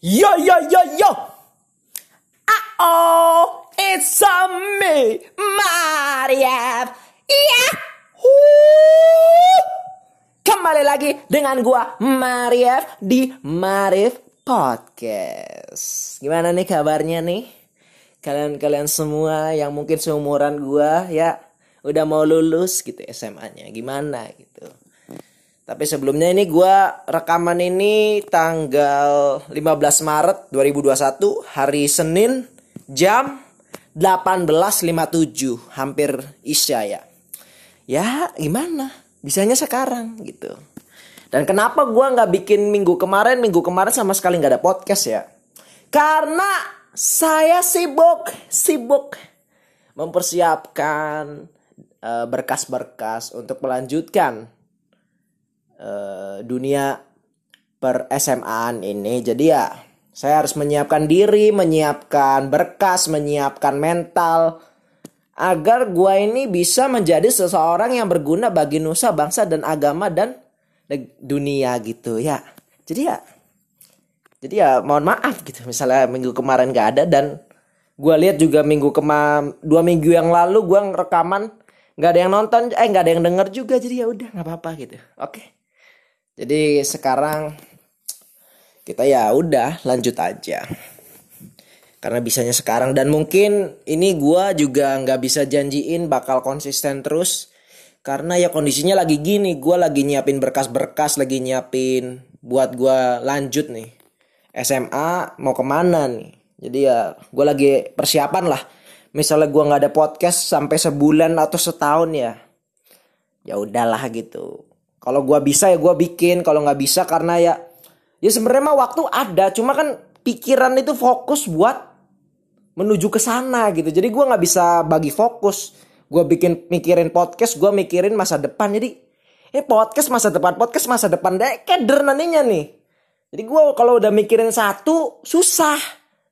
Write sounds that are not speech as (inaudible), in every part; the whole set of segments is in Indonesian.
Yo yo yo yo. Ah oh, it's a me, Maria. Iya. Kembali lagi dengan gua Marif di Marif Podcast. Gimana nih kabarnya nih? Kalian-kalian semua yang mungkin seumuran gua ya udah mau lulus gitu SMA-nya. Gimana gitu. Tapi sebelumnya ini gua rekaman ini tanggal 15 Maret 2021 hari Senin jam 18.57 hampir isya ya. Ya gimana? Bisanya sekarang gitu. Dan kenapa gua nggak bikin minggu kemarin? Minggu kemarin sama sekali nggak ada podcast ya. Karena saya sibuk, sibuk mempersiapkan eh, berkas-berkas untuk melanjutkan uh, dunia per SMA ini. Jadi ya saya harus menyiapkan diri, menyiapkan berkas, menyiapkan mental agar gua ini bisa menjadi seseorang yang berguna bagi nusa, bangsa dan agama dan dunia gitu ya. Jadi ya jadi ya mohon maaf gitu misalnya minggu kemarin gak ada dan gua lihat juga minggu kemarin dua minggu yang lalu gua rekaman nggak ada yang nonton eh nggak ada yang denger juga jadi ya udah nggak apa-apa gitu oke jadi sekarang kita ya udah lanjut aja. Karena bisanya sekarang dan mungkin ini gua juga nggak bisa janjiin bakal konsisten terus karena ya kondisinya lagi gini, gua lagi nyiapin berkas-berkas, lagi nyiapin buat gua lanjut nih. SMA mau ke mana nih? Jadi ya gue lagi persiapan lah. Misalnya gua nggak ada podcast sampai sebulan atau setahun ya, ya udahlah gitu kalau gua bisa ya gua bikin, kalau nggak bisa karena ya ya sebenarnya mah waktu ada, cuma kan pikiran itu fokus buat menuju ke sana gitu. Jadi gua nggak bisa bagi fokus. Gua bikin mikirin podcast, gua mikirin masa depan. Jadi eh podcast masa depan, podcast masa depan deh keder nantinya nih. Jadi gua kalau udah mikirin satu susah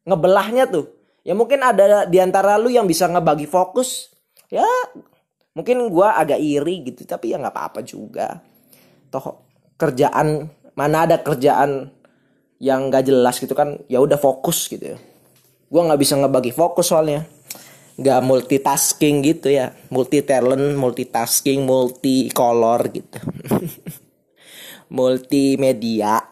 ngebelahnya tuh. Ya mungkin ada di antara lu yang bisa ngebagi fokus. Ya mungkin gua agak iri gitu, tapi ya nggak apa-apa juga toh kerjaan mana ada kerjaan yang gak jelas gitu kan ya udah fokus gitu ya. Gue nggak bisa ngebagi fokus soalnya. Nggak multitasking gitu ya. Multi talent multitasking multi color gitu. (laughs) Multimedia.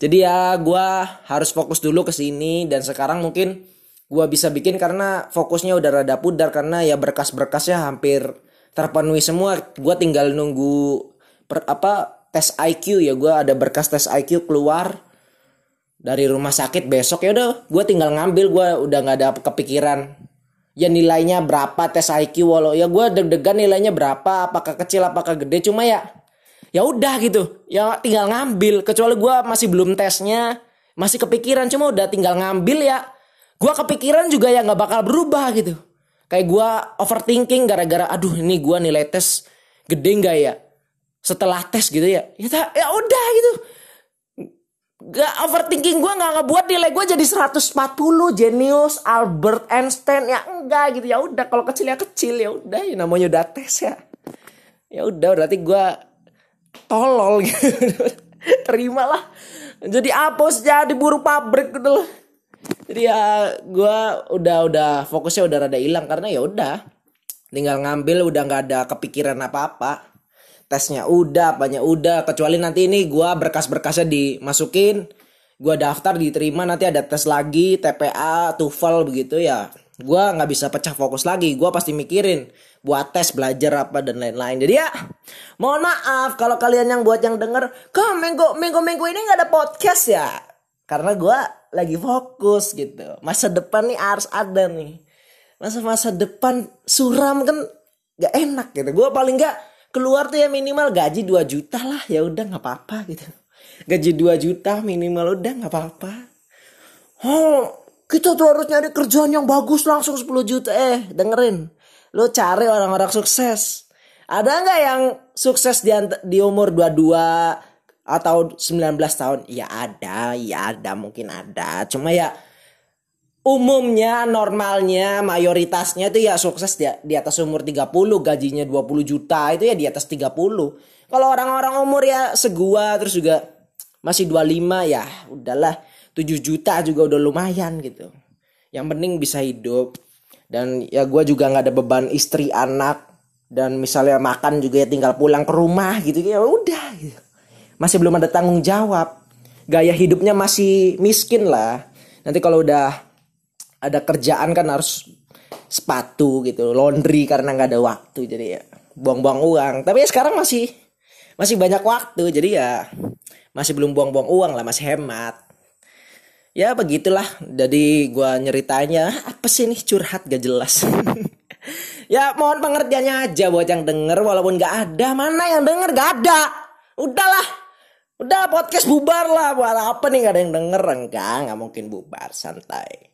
Jadi ya gue harus fokus dulu ke sini dan sekarang mungkin gue bisa bikin karena fokusnya udah rada pudar karena ya berkas-berkasnya hampir terpenuhi semua. Gue tinggal nunggu per, apa tes IQ ya. Gue ada berkas tes IQ keluar dari rumah sakit besok. Ya udah gue tinggal ngambil. Gue udah nggak ada kepikiran. Ya nilainya berapa tes IQ walau ya gue deg-degan nilainya berapa apakah kecil apakah gede. Cuma ya ya udah gitu. Ya tinggal ngambil. Kecuali gue masih belum tesnya masih kepikiran. Cuma udah tinggal ngambil ya gue kepikiran juga ya nggak bakal berubah gitu. Kayak gue overthinking gara-gara aduh ini gue nilai tes gede nggak ya setelah tes gitu ya ya, ya udah gitu. Gak overthinking gue nggak ngebuat nilai gue jadi 140 genius Albert Einstein ya enggak gitu. Ya udah kalau kecil ya kecil ya udah ya namanya udah tes ya. Ya udah berarti gue tolol gitu. (laughs) Terimalah. Jadi apus jadi buru pabrik gitu loh. Jadi ya gue udah udah fokusnya udah rada hilang karena ya udah tinggal ngambil udah nggak ada kepikiran apa apa tesnya udah banyak udah. Kecuali nanti ini gue berkas-berkasnya dimasukin gue daftar diterima nanti ada tes lagi TPA TOEFL begitu ya. Gue nggak bisa pecah fokus lagi. Gue pasti mikirin buat tes belajar apa dan lain-lain. Jadi ya mohon maaf kalau kalian yang buat yang denger kok minggu minggu minggu ini nggak ada podcast ya? Karena gue lagi fokus gitu. Masa depan nih harus ada nih. Masa masa depan suram kan gak enak gitu. Gue paling gak keluar tuh ya minimal gaji 2 juta lah ya udah nggak apa-apa gitu. Gaji 2 juta minimal udah nggak apa-apa. Oh kita tuh harus nyari kerjaan yang bagus langsung 10 juta. Eh dengerin lo cari orang-orang sukses. Ada nggak yang sukses di, di umur 22 atau 19 tahun? Ya ada ya ada mungkin ada. Cuma ya umumnya normalnya mayoritasnya itu ya sukses di, di atas umur 30 gajinya 20 juta itu ya di atas 30 kalau orang-orang umur ya segua terus juga masih 25 ya udahlah 7 juta juga udah lumayan gitu. Yang penting bisa hidup. Dan ya gue juga nggak ada beban istri anak dan misalnya makan juga ya tinggal pulang ke rumah gitu ya udah gitu. masih belum ada tanggung jawab. Gaya hidupnya masih miskin lah. Nanti kalau udah ada kerjaan kan harus sepatu gitu laundry karena nggak ada waktu jadi ya buang-buang uang. Tapi ya sekarang masih masih banyak waktu jadi ya masih belum buang-buang uang lah masih hemat. Ya begitulah jadi gua nyeritanya apa sih nih curhat gak jelas. (laughs) Ya mohon pengertiannya aja buat yang denger walaupun gak ada. Mana yang denger? Gak ada. Udahlah. Udah podcast bubar lah. Buat apa nih? Gak ada yang denger. Enggak nggak mungkin bubar santai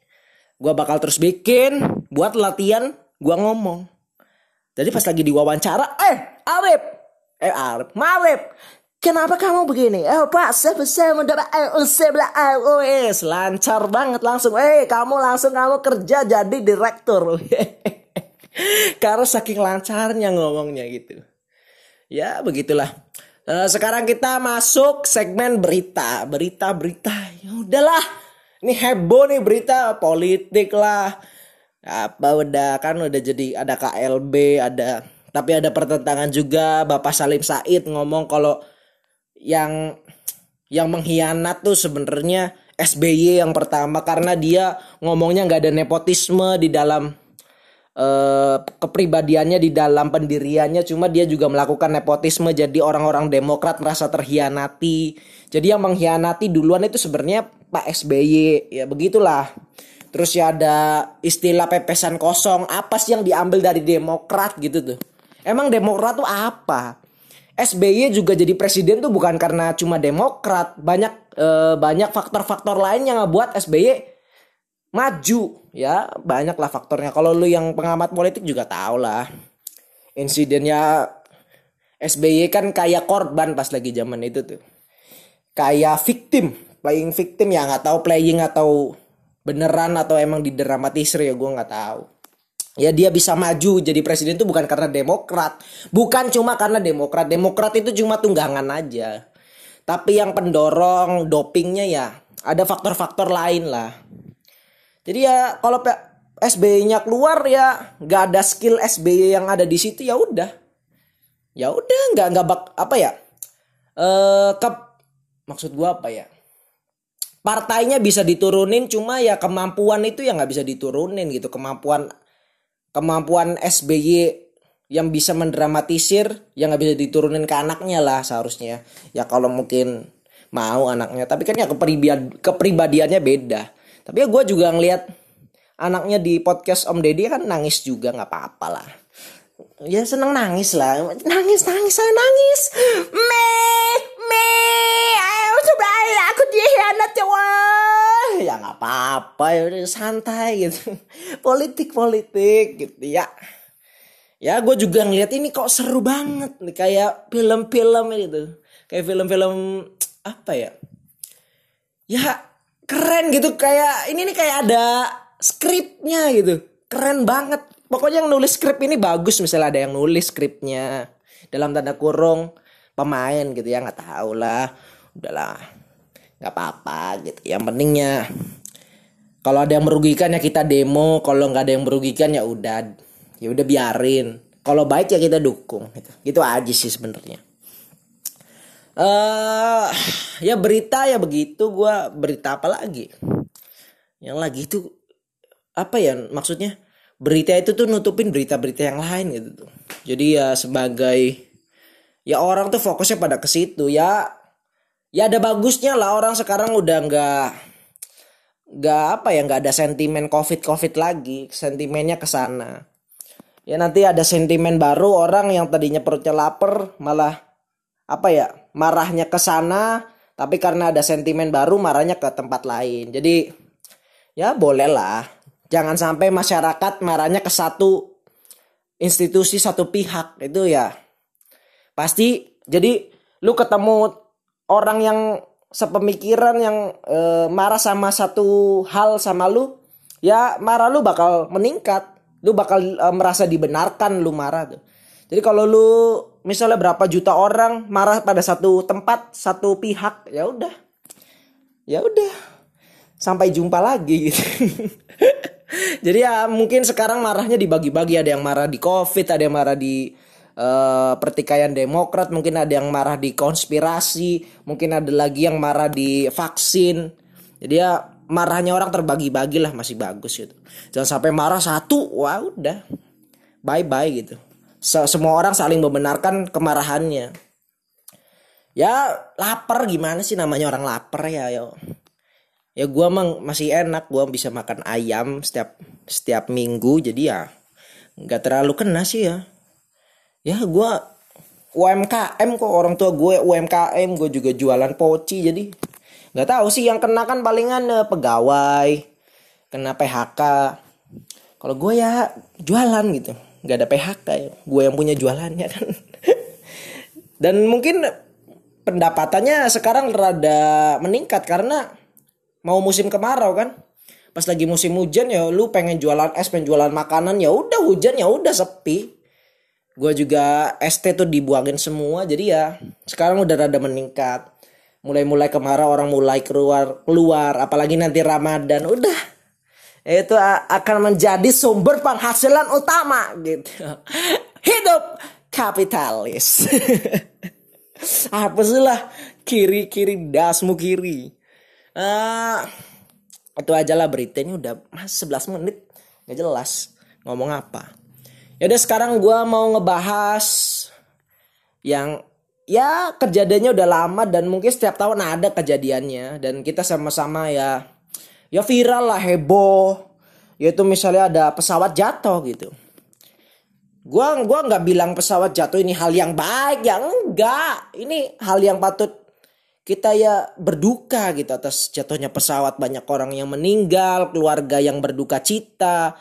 gua bakal terus bikin. Buat latihan gua ngomong. Jadi pas lagi diwawancara eh Arif eh Arif Marif Kenapa kamu begini? Eh pak, saya bisa mendapat sebelah iOS Lancar banget langsung. Eh kamu langsung kamu kerja jadi direktur. (laughs) Karena saking lancarnya ngomongnya gitu. Ya begitulah. Uh, Sekarang kita masuk segmen berita. Berita-berita Ya udahlah Ini heboh nih berita politik lah. Apa udah kan udah jadi ada KLB ada tapi ada pertentangan juga. Bapak Salim Said ngomong kalau yang yang mengkhianat tuh sebenarnya SBY yang pertama. Karena dia ngomongnya nggak ada nepotisme di dalam uh, kepribadiannya di dalam pendiriannya. Cuma dia juga melakukan nepotisme. Jadi orang-orang Demokrat merasa terhianati jadi yang mengkhianati duluan itu sebenarnya Pak SBY ya begitulah terus ya ada istilah pepesan kosong apa sih yang diambil dari Demokrat gitu tuh emang Demokrat tuh apa SBY juga jadi presiden tuh bukan karena cuma Demokrat, banyak eh, banyak faktor-faktor lain yang ngebuat SBY maju ya, banyaklah faktornya. Kalau lu yang pengamat politik juga tau lah. Insidennya SBY kan kayak korban pas lagi zaman itu tuh. Kayak victim, playing victim ya nggak tahu playing atau beneran atau emang didramatisir ya gue nggak tahu. Ya dia bisa maju jadi presiden itu bukan karena demokrat bukan cuma karena demokrat. Demokrat itu cuma tunggangan aja. Tapi yang pendorong dopingnya ya ada faktor-faktor lain lah. Jadi ya kalau SBY-nya keluar ya nggak ada skill SBY yang ada di situ ya udah. Ya udah nggak nggak bak apa ya? Eh ke maksud gua apa ya partainya bisa diturunin cuma ya kemampuan itu ya nggak bisa diturunin gitu. Kemampuan kemampuan SBY yang bisa mendramatisir yang nggak bisa diturunin ke anaknya lah seharusnya. Ya kalau mungkin mau anaknya tapi kan ya kepribadian kepribadiannya beda. Tapi ya gue juga ngeliat anaknya di podcast Om Deddy kan nangis juga nggak apa-apa lah. Ya seneng nangis lah. Nangis nangis saya nangis. Me ayo coba aku dihianat ya ya nggak apa-apa ya udah santai gitu. (laughs) Politik politik gitu ya. Ya gue juga ngeliat ini kok seru banget nih kayak film-film gitu. Kayak film-film apa ya? Ya keren gitu kayak ini nih kayak ada skripnya gitu. Keren banget. Pokoknya yang nulis skrip ini bagus misalnya ada yang nulis skripnya dalam tanda kurung pemain gitu ya nggak tahu lah. Udahlah nggak apa-apa gitu. Yang pentingnya kalau ada yang merugikan ya kita demo. Kalau nggak ada yang merugikan ya udah ya udah biarin. Kalau baik ya kita dukung gitu. Gitu aja sih sebenarnya. Uh, ya berita ya begitu. Gue berita apa lagi? Yang lagi itu apa ya maksudnya? Berita itu tuh nutupin berita-berita yang lain gitu tuh. Jadi ya sebagai ya orang tuh fokusnya pada ke situ. Ya ya ada bagusnya lah orang sekarang udah nggak nggak apa ya nggak ada sentimen covid covid lagi sentimennya ke sana. Ya nanti ada sentimen baru orang yang tadinya perutnya lapar malah apa ya marahnya ke sana tapi karena ada sentimen baru marahnya ke tempat lain. Jadi ya boleh lah. Jangan sampai masyarakat marahnya ke satu institusi satu pihak itu ya. Pasti jadi lu ketemu orang yang sepemikiran yang e, marah sama satu hal sama lu ya marah lu bakal meningkat. Lu bakal e, merasa dibenarkan lu marah tuh. Jadi kalau lu misalnya berapa juta orang marah pada satu tempat satu pihak ya udah. Ya udah. Sampai jumpa lagi gitu. (laughs) Jadi ya mungkin sekarang marahnya dibagi-bagi. Ada yang marah di Covid, ada yang marah di uh, pertikaian Demokrat, mungkin ada yang marah di konspirasi, mungkin ada lagi yang marah di vaksin. Jadi ya marahnya orang terbagi-bagi lah masih bagus gitu. Jangan sampai marah satu, wah udah bye bye gitu. Semua orang saling membenarkan kemarahannya. Ya lapar gimana sih namanya orang lapar ya yo ya gue emang masih enak gue bisa makan ayam setiap setiap minggu jadi ya nggak terlalu kena sih ya ya gue UMKM kok orang tua gue UMKM gue juga jualan poci jadi nggak tahu sih yang kena kan palingan uh, pegawai kena PHK kalau gue ya jualan gitu nggak ada PHK ya gue yang punya jualannya kan. (laughs) Dan mungkin pendapatannya sekarang rada meningkat karena mau musim kemarau kan. Pas lagi musim hujan ya lu pengen jualan es pengen jualan makanan ya udah hujan ya udah sepi gue juga ST tuh dibuangin semua jadi ya sekarang udah rada meningkat. Mulai-mulai kemarau orang mulai keluar keluar apalagi nanti Ramadan udah. Itu akan menjadi sumber penghasilan utama gitu. (laughs) Hidup kapitalis. (laughs) Apa sih lah kiri kiri dasmu kiri. Uh, itu aja lah berita ini udah mas 11 menit nggak jelas ngomong apa ya udah sekarang gue mau ngebahas yang ya kejadiannya udah lama dan mungkin setiap tahun ada kejadiannya. Dan kita sama-sama ya ya viral lah heboh. Yaitu misalnya ada pesawat jatuh gitu. Gua gua nggak bilang pesawat jatuh ini hal yang baik ya enggak. Ini hal yang patut kita ya berduka gitu atas jatuhnya pesawat. Banyak orang yang meninggal keluarga yang berduka cita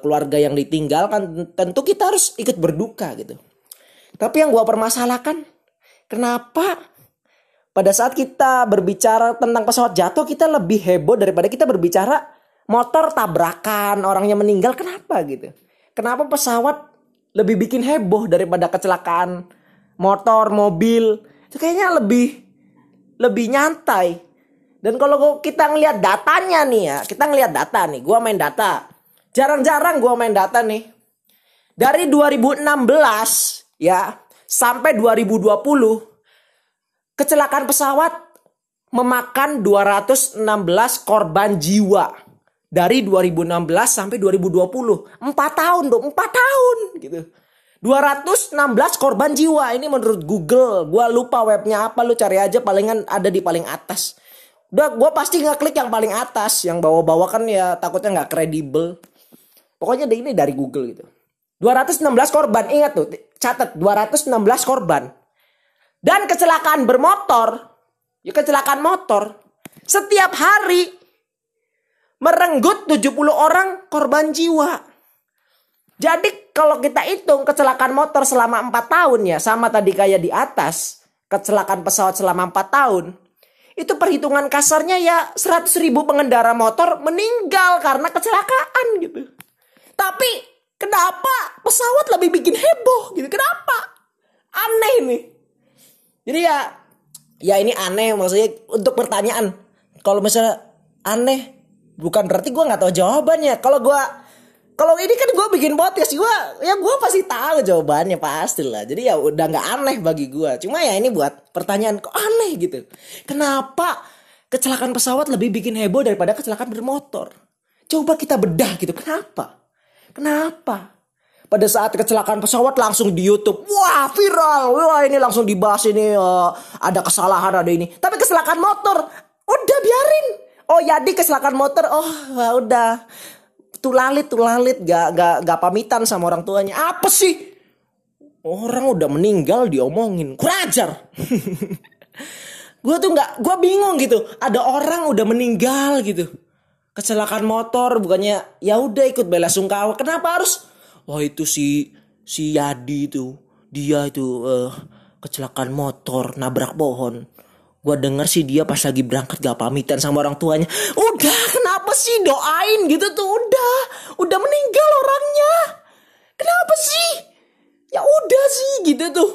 keluarga yang ditinggalkan tentu kita harus ikut berduka gitu tapi yang gua permasalahkan kenapa pada saat kita berbicara tentang pesawat jatuh kita lebih heboh daripada kita berbicara motor tabrakan orang yang meninggal kenapa gitu kenapa pesawat lebih bikin heboh daripada kecelakaan motor mobil itu kayaknya lebih lebih nyantai. Dan kalau kita ngelihat datanya nih ya, kita ngelihat data nih, gua main data. Jarang-jarang gua main data nih. Dari 2016 ya sampai 2020 kecelakaan pesawat memakan 216 korban jiwa dari 2016 sampai 2020. 4 tahun dong, 4 tahun gitu. 216 korban jiwa ini menurut Google. Gua lupa webnya apa lu cari aja palingan ada di paling atas. Udah gua pasti nggak klik yang paling atas, yang bawa-bawa kan ya takutnya nggak kredibel. Pokoknya ini dari Google gitu. 216 korban, ingat tuh, catat 216 korban. Dan kecelakaan bermotor, ya kecelakaan motor, setiap hari merenggut 70 orang korban jiwa. Jadi kalau kita hitung kecelakaan motor selama 4 tahun ya sama tadi kayak di atas kecelakaan pesawat selama 4 tahun itu perhitungan kasarnya ya 100 ribu pengendara motor meninggal karena kecelakaan gitu. Tapi kenapa pesawat lebih bikin heboh gitu? Kenapa? Aneh nih. Jadi ya ya ini aneh maksudnya untuk pertanyaan. Kalau misalnya aneh bukan berarti gue nggak tahu jawabannya. Kalau gue kalau ini kan gue bikin podcast gue ya gue pasti tahu jawabannya pasti lah jadi ya udah nggak aneh bagi gue cuma ya ini buat pertanyaan kok aneh gitu kenapa kecelakaan pesawat lebih bikin heboh daripada kecelakaan bermotor coba kita bedah gitu kenapa kenapa? Pada saat kecelakaan pesawat langsung di YouTube. Wah viral. Wah ini langsung dibahas ini uh, ada kesalahan ada ini. Tapi kecelakaan motor. Udah biarin. Oh jadi kecelakaan motor. Oh udah. Tuh lalit tuh lalit gak, gak, gak pamitan sama orang tuanya. Apa sih? Orang udah meninggal diomongin. Kurajar (laughs) gue tuh nggak gue bingung gitu. Ada orang udah meninggal gitu kecelakaan motor bukannya ya udah ikut bela sungkawa. Kenapa harus? Oh itu si si Yadi itu. Dia itu uh, kecelakaan motor nabrak pohon. Gue denger sih dia pas lagi berangkat gak pamitan sama orang tuanya. Udah kenapa sih doain? Gitu tuh udah udah meninggal orangnya. Kenapa sih? Ya udah sih gitu tuh.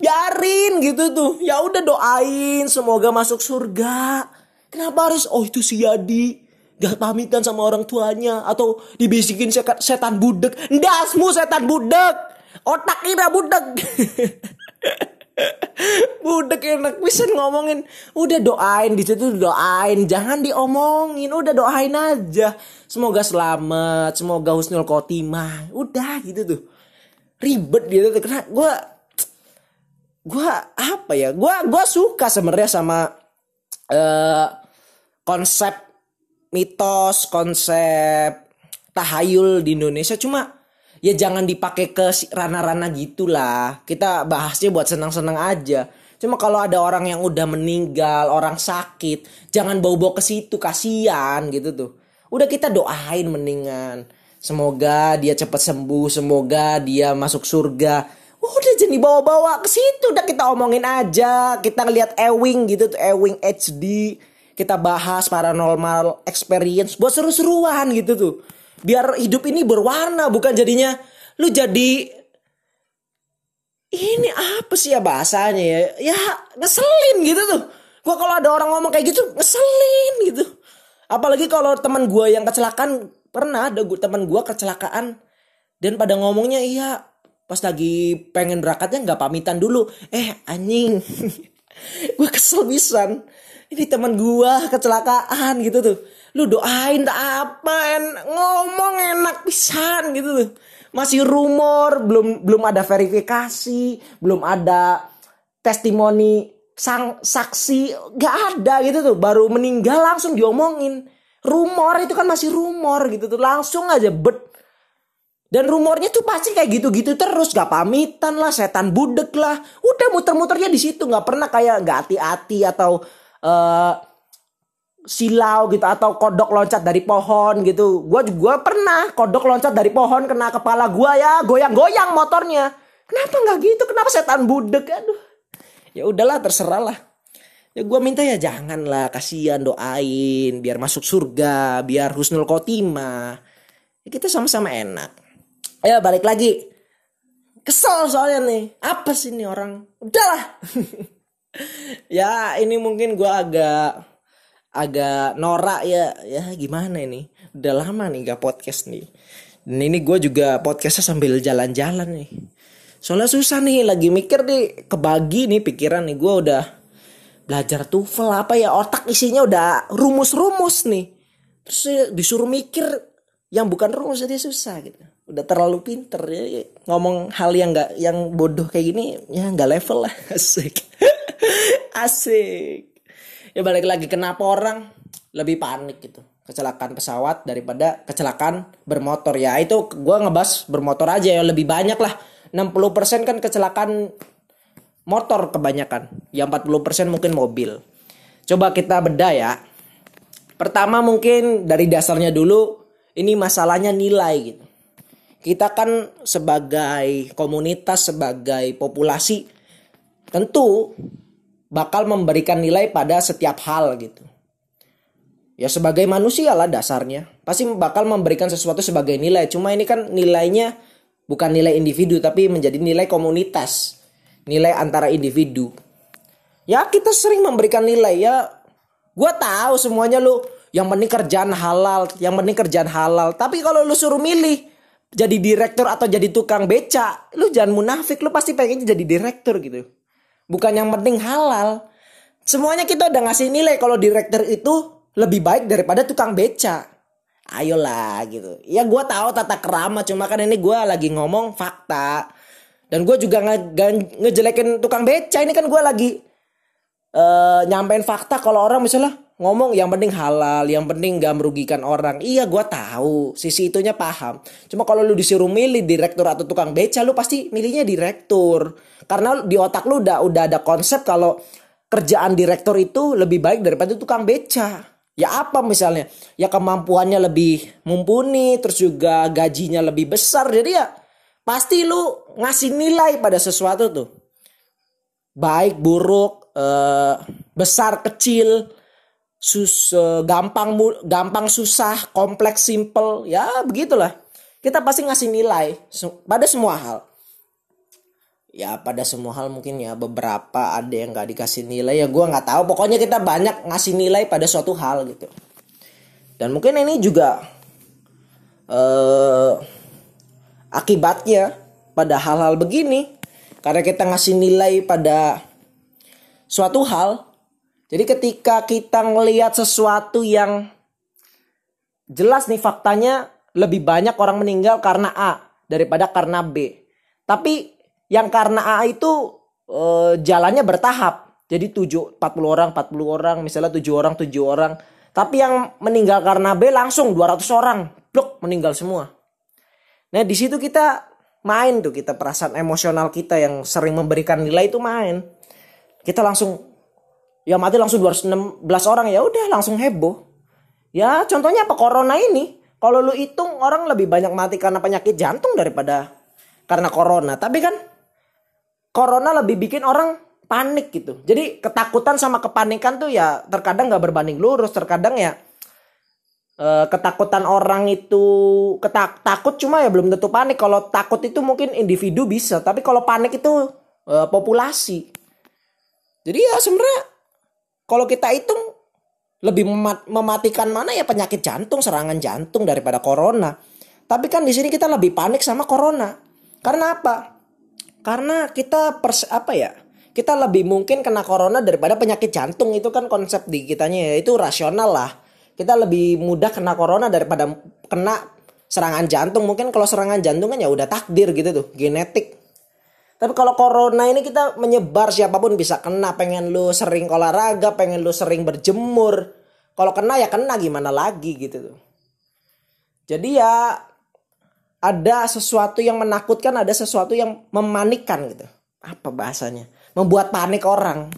Biarin gitu tuh. Ya udah doain semoga masuk surga. Kenapa harus? Oh itu si Yadi gak pamitan sama orang tuanya. Atau dibisikin setan budek. Ndasmu setan budek. Otak ira budek. (laughs) budek enak. Bisa ngomongin. Udah doain di situ doain. Jangan diomongin. Udah doain aja. Semoga selamat. Semoga husnul khotimah. Udah gitu tuh. Ribet gitu tuh. Karena gue gue apa ya? Gue gue suka sebenarnya sama uh, konsep mitos konsep tahayul di Indonesia. Cuma ya jangan dipakai ke ranah-ranah gitulah. Kita bahasnya buat senang-senang aja. Cuma kalau ada orang yang udah meninggal orang sakit jangan bawa-bawa ke situ kasihan gitu tuh. Udah kita doain mendingan. Semoga dia cepat sembuh semoga dia masuk surga. Udah jadi bawa-bawa ke situ udah kita omongin aja. Kita ngeliat Ewing gitu tuh Ewing HD kita bahas paranormal experience buat seru-seruan gitu tuh. Biar hidup ini berwarna bukan jadinya lu jadi ini apa sih ya bahasanya ya? Ya ngeselin gitu tuh. Gua kalau ada orang ngomong kayak gitu ngeselin gitu. Apalagi kalau teman gua yang kecelakaan pernah ada teman gua kecelakaan dan pada ngomongnya iya pas lagi pengen berangkatnya nggak pamitan dulu. Eh anjing. (laughs) Gue kesel bisan ini teman gua kecelakaan gitu tuh. Lu doain tak apa en ngomong enak pisan gitu tuh. Masih rumor belum belum ada verifikasi belum ada testimoni sang saksi gak ada gitu tuh. Baru meninggal langsung diomongin. Rumor itu kan masih rumor gitu tuh. Langsung aja bet. Dan rumornya tuh pasti kayak gitu-gitu terus. Gak pamitan lah setan budek lah. Udah muter-muternya di situ. Nggak pernah kayak gak hati-hati atau uh, silau gitu atau kodok loncat dari pohon gitu. Gua juga pernah kodok loncat dari pohon kena kepala gua ya, goyang-goyang motornya. Kenapa nggak gitu? Kenapa setan budek? Aduh. Ya udahlah terserah lah. Ya gua minta ya janganlah kasihan doain biar masuk surga, biar husnul khotimah. Ya kita sama-sama enak. Ya balik lagi. Kesel soalnya nih. Apa sih ini orang? Udahlah. (laughs) ya ini mungkin gua agak agak norak ya. Ya gimana ini? Udah lama nih gak podcast nih. Dan ini gue juga podcastnya sambil jalan-jalan nih. Soalnya susah nih lagi mikir nih kebagi nih pikiran nih. Gue udah belajar TOEFL apa ya otak isinya udah rumus-rumus nih. Terus ya disuruh mikir yang bukan rumus jadi susah gitu. Udah terlalu pinter ya, ya. ngomong hal yang nggak yang bodoh kayak gini ya nggak level lah. (laughs) Asik (laughs) asik. Ya balik lagi kenapa orang lebih panik gitu? Kecelakaan pesawat daripada kecelakaan bermotor. Ya itu gue ngebahas bermotor aja ya lebih banyak lah. 60% kan kecelakaan motor kebanyakan. Ya 40% mungkin mobil. Coba kita beda ya. Pertama mungkin dari dasarnya dulu ini masalahnya nilai gitu. Kita kan sebagai komunitas sebagai populasi tentu bakal memberikan nilai pada setiap hal gitu. Ya sebagai manusia lah dasarnya. Pasti bakal memberikan sesuatu sebagai nilai. Cuma ini kan nilainya bukan nilai individu tapi menjadi nilai komunitas. Nilai antara individu. Ya kita sering memberikan nilai ya. Gue tahu semuanya lu yang penting kerjaan halal, yang penting kerjaan halal. Tapi kalau lu suruh milih jadi direktur atau jadi tukang beca, lu jangan munafik, lu pasti pengen jadi direktur gitu. Bukan yang penting halal. Semuanya kita udah ngasih nilai kalau direktur itu lebih baik daripada tukang beca. Ayolah gitu. Ya gue tahu tata kerama cuma kan ini gue lagi ngomong fakta. Dan gue juga nge ngejelekin tukang beca. Ini kan gue lagi uh, nyampein fakta kalau orang misalnya ngomong yang penting halal, yang penting gak merugikan orang. Iya gue tahu, sisi itunya paham. Cuma kalau lu disuruh milih direktur atau tukang beca, lu pasti milihnya direktur. Karena di otak lu udah udah ada konsep kalau kerjaan direktur itu lebih baik daripada tukang beca. Ya apa misalnya? Ya kemampuannya lebih mumpuni, terus juga gajinya lebih besar. Jadi ya pasti lu ngasih nilai pada sesuatu tuh. Baik, buruk, eh, besar, kecil, sus uh, gampang gampang susah kompleks simple ya begitulah. Kita pasti ngasih nilai pada semua hal. Ya pada semua hal mungkin ya beberapa ada yang nggak dikasih nilai ya gue nggak tahu. Pokoknya kita banyak ngasih nilai pada suatu hal gitu. Dan mungkin ini juga uh, akibatnya pada hal-hal begini. Karena kita ngasih nilai pada suatu hal jadi ketika kita ngelihat sesuatu yang jelas nih faktanya lebih banyak orang meninggal karena A daripada karena B tapi yang karena A itu uh, jalannya bertahap. Jadi 7 40 orang, 40 orang, misalnya 7 orang, 7 orang. Tapi yang meninggal karena B langsung 200 orang, blok meninggal semua. Nah, di situ kita main tuh kita perasaan emosional kita yang sering memberikan nilai itu main. Kita langsung ya mati langsung 216 orang ya udah langsung heboh. Ya contohnya apa corona ini. Kalau lu hitung orang lebih banyak mati karena penyakit jantung daripada karena corona. Tapi kan corona lebih bikin orang panik gitu. Jadi ketakutan sama kepanikan tuh ya terkadang nggak berbanding lurus. Terkadang ya eh, ketakutan orang itu ketak takut cuma ya belum tentu panik. Kalau takut itu mungkin individu bisa, tapi kalau panik itu uh, populasi. Jadi ya sebenarnya kalau kita hitung lebih mematikan mana ya penyakit jantung, serangan jantung daripada corona. Tapi kan di sini kita lebih panik sama corona. Karena apa? Karena kita pers apa ya? Kita lebih mungkin kena corona daripada penyakit jantung itu kan konsep di kitanya ya itu rasional lah. Kita lebih mudah kena corona daripada kena serangan jantung. Mungkin kalau serangan jantung kan ya udah takdir gitu tuh, genetik. Tapi kalau corona ini kita menyebar siapa pun bisa kena. Pengen lu sering olahraga, pengen lu sering berjemur. Kalau kena ya kena gimana lagi gitu. Jadi ya ada sesuatu yang menakutkan, ada sesuatu yang memanikan gitu. Apa bahasanya? Membuat panik orang.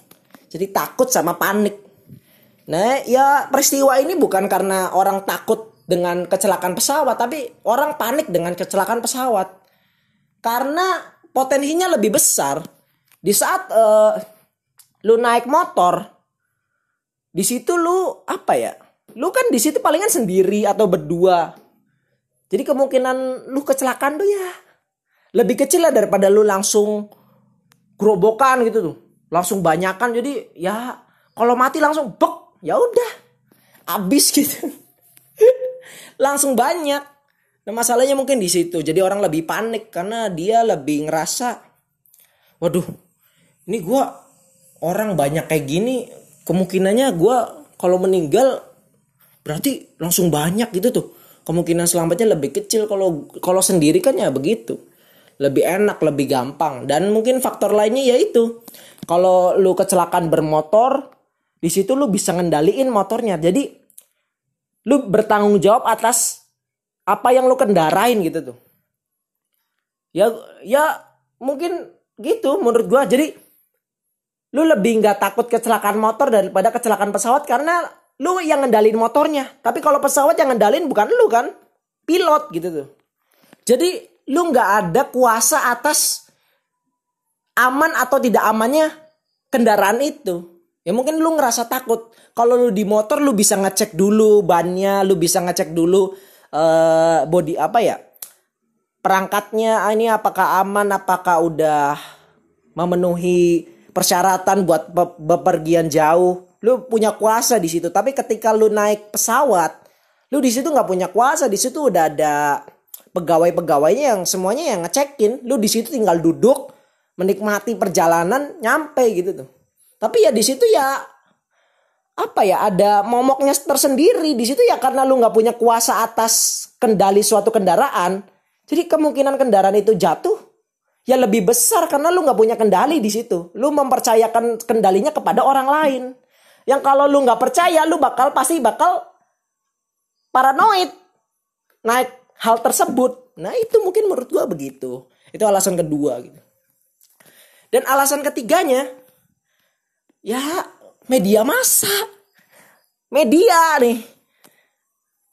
Jadi takut sama panik. Nah, ya peristiwa ini bukan karena orang takut dengan kecelakaan pesawat, tapi orang panik dengan kecelakaan pesawat. Karena potensinya lebih besar. Di saat uh, lu naik motor, di situ lu apa ya? Lu kan di situ palingan sendiri atau berdua jadi kemungkinan lu kecelakaan tuh ya lebih kecil lah daripada lu langsung gerobokan gitu tuh. Langsung banyakan jadi ya kalau mati langsung bek ya udah habis gitu. (laughs) langsung banyak. Nah masalahnya mungkin di situ. Jadi orang lebih panik karena dia lebih ngerasa waduh ini gua orang banyak kayak gini kemungkinannya gua kalau meninggal berarti langsung banyak gitu tuh. Kemungkinan selamatnya lebih kecil kalau kalau sendiri kan ya begitu. Lebih enak lebih gampang. Dan mungkin faktor lainnya yaitu kalau lu kecelakaan bermotor di situ lu bisa ngendaliin motornya. Jadi lu bertanggung jawab atas apa yang lu kendarain gitu tuh ya ya mungkin gitu menurut gua jadi lu lebih nggak takut kecelakaan motor daripada kecelakaan pesawat karena lu yang ngendalin motornya. Tapi kalau pesawat yang ngendalin bukan lu kan, pilot gitu tuh. Jadi lu nggak ada kuasa atas aman atau tidak amannya kendaraan itu. Ya mungkin lu ngerasa takut. Kalau lu di motor lu bisa ngecek dulu bannya, lu bisa ngecek dulu uh, body apa ya? Perangkatnya ah, ini apakah aman, apakah udah memenuhi persyaratan buat bepergian jauh? Lu punya kuasa di situ tapi ketika lu naik pesawat lu di situ nggak punya kuasa di situ udah ada pegawai-pegawainya yang semuanya yang ngecekin. Lu di situ tinggal duduk menikmati perjalanan nyampe gitu tuh. Tapi ya di situ ya apa ya ada momoknya tersendiri di situ ya karena lu nggak punya kuasa atas kendali suatu kendaraan. Jadi kemungkinan kendaraan itu jatuh ya lebih besar karena lu nggak punya kendali di situ. Lu mempercayakan kendalinya kepada orang lain. Yang kalau lu nggak percaya lu bakal pasti bakal paranoid naik hal tersebut. Nah itu mungkin menurut gua begitu. Itu alasan kedua gitu. Dan alasan ketiganya ya media massa media nih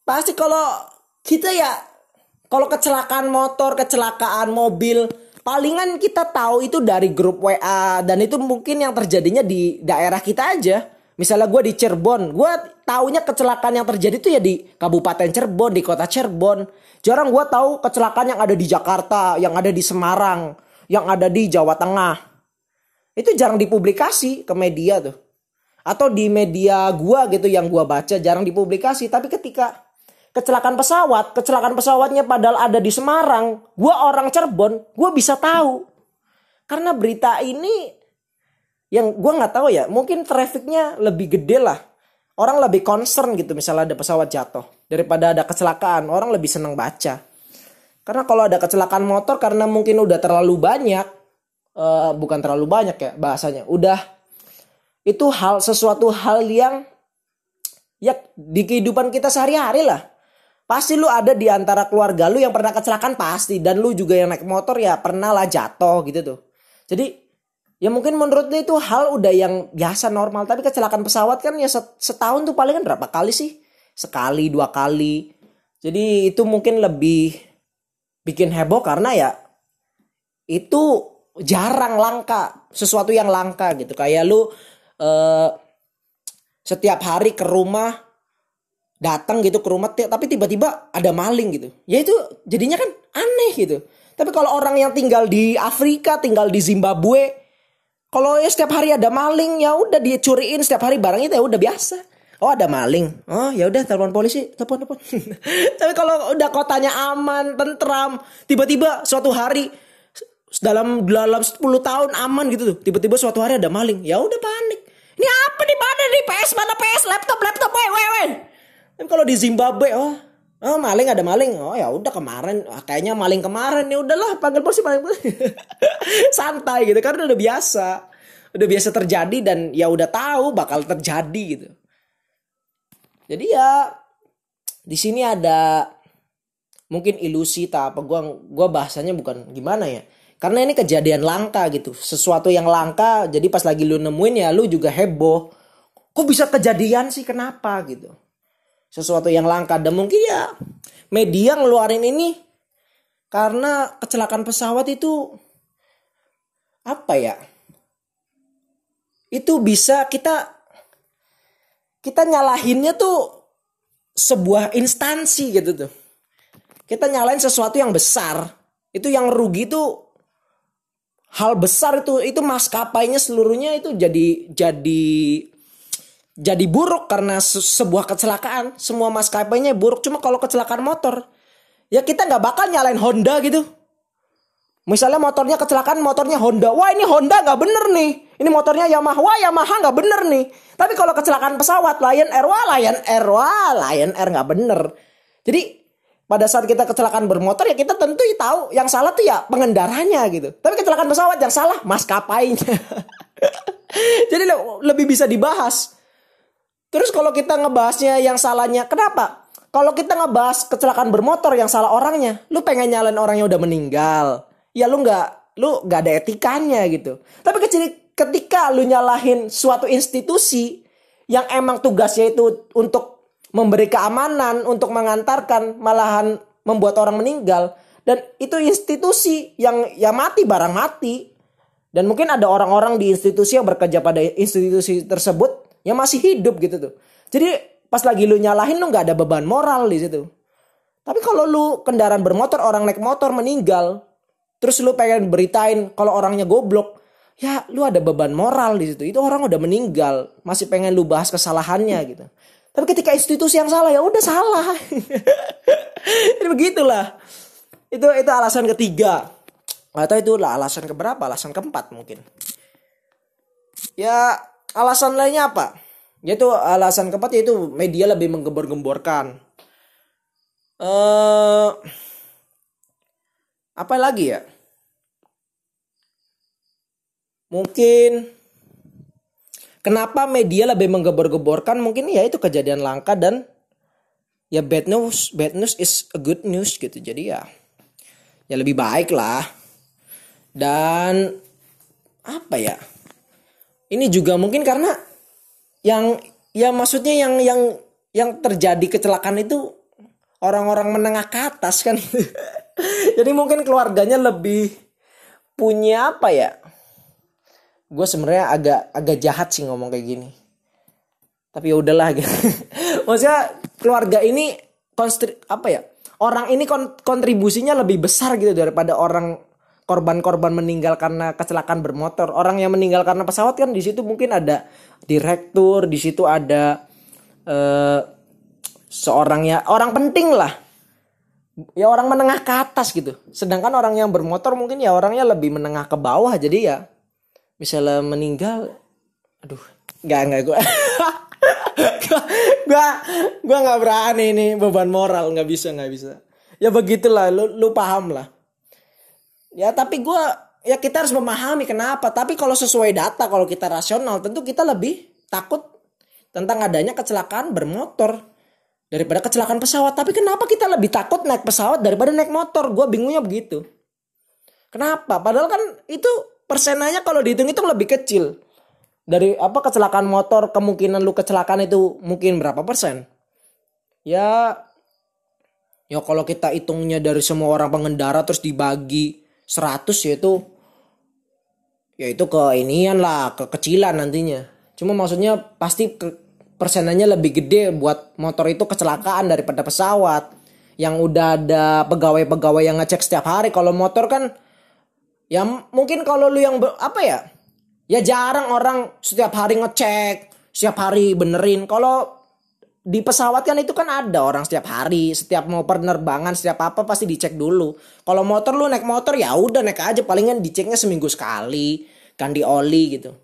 pasti kalau kita ya kalau kecelakaan motor kecelakaan mobil palingan kita tahu itu dari grup WA dan itu mungkin yang terjadinya di daerah kita aja Misalnya gue di Cirebon, gue taunya kecelakaan yang terjadi itu ya di Kabupaten Cirebon, di kota Cirebon. Jarang gue tahu kecelakaan yang ada di Jakarta, yang ada di Semarang, yang ada di Jawa Tengah. Itu jarang dipublikasi ke media tuh. Atau di media gua gitu yang gua baca jarang dipublikasi, tapi ketika kecelakaan pesawat, kecelakaan pesawatnya padahal ada di Semarang, gua orang Cirebon, gua bisa tahu. Karena berita ini yang gua nggak tahu ya, mungkin trafficnya lebih gede lah. Orang lebih concern gitu misalnya ada pesawat jatuh daripada ada kecelakaan, orang lebih senang baca. Karena kalau ada kecelakaan motor karena mungkin udah terlalu banyak, uh, bukan terlalu banyak ya bahasanya, udah itu hal sesuatu hal yang ya di kehidupan kita sehari-hari lah Pasti lu ada di antara keluarga lu yang pernah kecelakaan pasti dan lu juga yang naik motor ya pernah lah jatuh gitu tuh. Jadi ya mungkin menurut lu itu hal udah yang biasa normal tapi kecelakaan pesawat kan ya setahun tuh paling kan berapa kali sih? Sekali, dua kali. Jadi itu mungkin lebih bikin heboh karena ya itu jarang langka, sesuatu yang langka gitu. Kayak lu uh, setiap hari ke rumah datang gitu ke rumah tapi tiba-tiba ada maling gitu. Ya itu jadinya kan aneh gitu. Tapi kalau orang yang tinggal di Afrika tinggal di Zimbabwe kalau ya setiap hari ada maling ya udah dicuriin setiap hari barang itu ya udah biasa. Oh ada maling. Oh ya udah telepon polisi telepon telepon. (laughs) Tapi kalau udah kotanya aman tentram tiba-tiba suatu hari dalam dalam 10 tahun aman gitu tuh. Tiba-tiba suatu hari ada maling. Ya udah panik. Ini apa nih mana nih? PS mana PS? Laptop laptop. Weh weh kan kalau di Zimbabwe, oh, oh maling ada maling. Oh ya udah kemarin, oh, kayaknya maling kemarin. Ya udahlah panggil polisi paling (laughs) santai gitu karena udah biasa, udah biasa terjadi dan ya udah tahu bakal terjadi gitu. Jadi ya di sini ada mungkin ilusi tak apa. Gua gua bahasanya bukan gimana ya karena ini kejadian langka gitu. Sesuatu yang langka jadi pas lagi lu nemuin ya lu juga heboh. Kok bisa kejadian sih? Kenapa gitu? Sesuatu yang langka. Dan mungkin ya media ngeluarin ini karena kecelakaan pesawat itu apa ya? Itu bisa kita kita nyalahinnya tuh sebuah instansi gitu tuh. Kita nyalain sesuatu yang besar itu yang rugi tuh hal besar itu itu maskapainya seluruhnya itu jadi jadi jadi buruk karena se sebuah kecelakaan. Semua maskapainya buruk. Cuma kalau kecelakaan motor, ya kita nggak bakal nyalain Honda gitu. Misalnya motornya kecelakaan, motornya Honda. Wah ini Honda nggak bener nih. Ini motornya Yamaha. Wah Yamaha nggak bener nih. Tapi kalau kecelakaan pesawat, Lion Air, wah Lion Air, wah Lion Air nggak bener. Jadi pada saat kita kecelakaan bermotor ya kita tentu tahu yang salah tuh ya pengendaranya gitu. Tapi kecelakaan pesawat yang salah maskapainya. (laughs) Jadi lebih bisa dibahas. Terus kalau kita ngebahasnya yang salahnya, kenapa? Kalau kita ngebahas kecelakaan bermotor yang salah orangnya, lu pengen nyalain orang yang udah meninggal. Ya lu nggak, lu nggak ada etikanya gitu. Tapi ketika lu nyalahin suatu institusi yang emang tugasnya itu untuk memberi keamanan, untuk mengantarkan, malahan membuat orang meninggal, dan itu institusi yang ya mati barang mati. Dan mungkin ada orang-orang di institusi yang bekerja pada institusi tersebut yang masih hidup gitu tuh. Jadi pas lagi lu nyalahin lu nggak ada beban moral di situ. Tapi kalau lu kendaraan bermotor orang naik motor meninggal, terus lu pengen beritain kalau orangnya goblok, ya lu ada beban moral di situ. Itu orang udah meninggal, masih pengen lu bahas kesalahannya gitu. Tapi ketika institusi yang salah ya udah salah. (laughs) Jadi begitulah. Itu itu alasan ketiga. Atau itu lah alasan keberapa? Alasan keempat mungkin. Ya alasan lainnya apa? Yaitu alasan keempat yaitu media lebih menggembor-gemborkan. Uh, apa lagi ya? Mungkin kenapa media lebih menggembor-gemborkan? Mungkin ya itu kejadian langka dan ya bad news, bad news is a good news gitu. Jadi ya ya lebih baik lah. Dan apa ya? ini juga mungkin karena yang ya maksudnya yang yang yang terjadi kecelakaan itu orang-orang menengah ke atas kan (laughs) jadi mungkin keluarganya lebih punya apa ya gue sebenarnya agak agak jahat sih ngomong kayak gini tapi ya udahlah gitu (laughs) maksudnya keluarga ini konstri apa ya orang ini kontribusinya lebih besar gitu daripada orang korban-korban meninggal karena kecelakaan bermotor. Orang yang meninggal karena pesawat kan di situ mungkin ada direktur, di situ ada eh, seorang ya orang penting lah. Ya orang menengah ke atas gitu. Sedangkan orang yang bermotor mungkin ya orangnya lebih menengah ke bawah. Jadi ya misalnya meninggal aduh nggak nggak gue (laughs) gue gue nggak berani nih beban moral nggak bisa nggak bisa. Ya begitulah lu lu paham lah. Ya tapi gue ya kita harus memahami kenapa. Tapi kalau sesuai data kalau kita rasional tentu kita lebih takut tentang adanya kecelakaan bermotor daripada kecelakaan pesawat. Tapi kenapa kita lebih takut naik pesawat daripada naik motor? Gue bingungnya begitu. Kenapa? Padahal kan itu persenanya kalau dihitung itu lebih kecil. Dari apa kecelakaan motor kemungkinan lu kecelakaan itu mungkin berapa persen? Ya ya kalau kita hitungnya dari semua orang pengendara terus dibagi 100 yaitu ya itu ke inian lah kekecilan nantinya. Cuma maksudnya pasti ke, persenannya lebih gede buat motor itu kecelakaan daripada pesawat. Yang udah ada pegawai-pegawai yang ngecek setiap hari. Kalau motor kan ya mungkin kalau lu yang apa ya Ya jarang orang setiap hari ngecek, setiap hari benerin. Kalau di pesawat kan itu kan ada orang setiap hari, setiap mau penerbangan, setiap apa pasti dicek dulu. Kalau motor lu naik motor ya udah naik aja, palingan diceknya seminggu sekali, ganti oli gitu.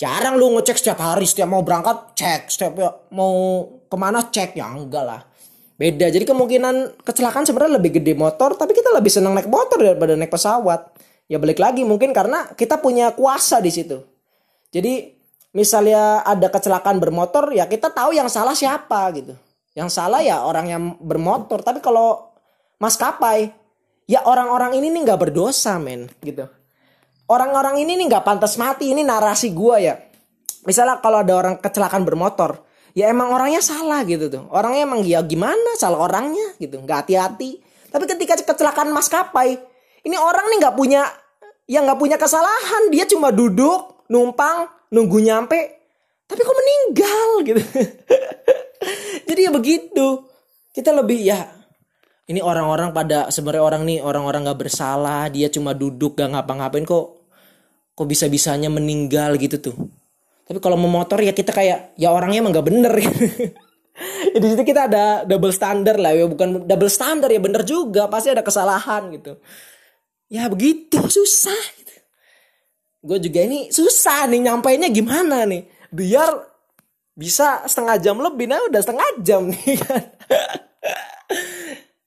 Jarang lu ngecek setiap hari, setiap mau berangkat cek, setiap mau ke mana cek ya enggak lah. Beda. Jadi kemungkinan kecelakaan sebenarnya lebih gede motor, tapi kita lebih senang naik motor daripada naik pesawat. Ya balik lagi mungkin karena kita punya kuasa di situ. Jadi misalnya ada kecelakaan bermotor ya kita tahu yang salah siapa gitu. Yang salah ya orang yang bermotor. Tapi kalau maskapai ya orang-orang ini nih nggak berdosa men gitu. Orang-orang ini nih nggak pantas mati. Ini narasi gua ya. Misalnya kalau ada orang kecelakaan bermotor, ya emang orangnya salah gitu tuh. Orangnya emang ya gimana salah orangnya gitu, nggak hati-hati. Tapi ketika kecelakaan maskapai, ini orang nih nggak punya yang nggak punya kesalahan dia cuma duduk numpang nunggu nyampe. Tapi kok meninggal (laughs) gitu. Jadi ya begitu. Kita lebih ya ini orang-orang pada sebenarnya orang nih orang-orang nggak bersalah dia cuma duduk gak ngapa-ngapain kok kok bisa bisanya meninggal gitu tuh. Tapi kalau memotor ya kita kayak ya orangnya emang nggak bener (laughs) ya di situ kita ada double standar lah ya. Bukan double standar ya bener juga pasti ada kesalahan gitu ya begitu. Susah. Gitu. gue juga ini susah nih nyampainya gimana nih. Biar bisa setengah jam lebih nah udah setengah jam nih (laughs) kan.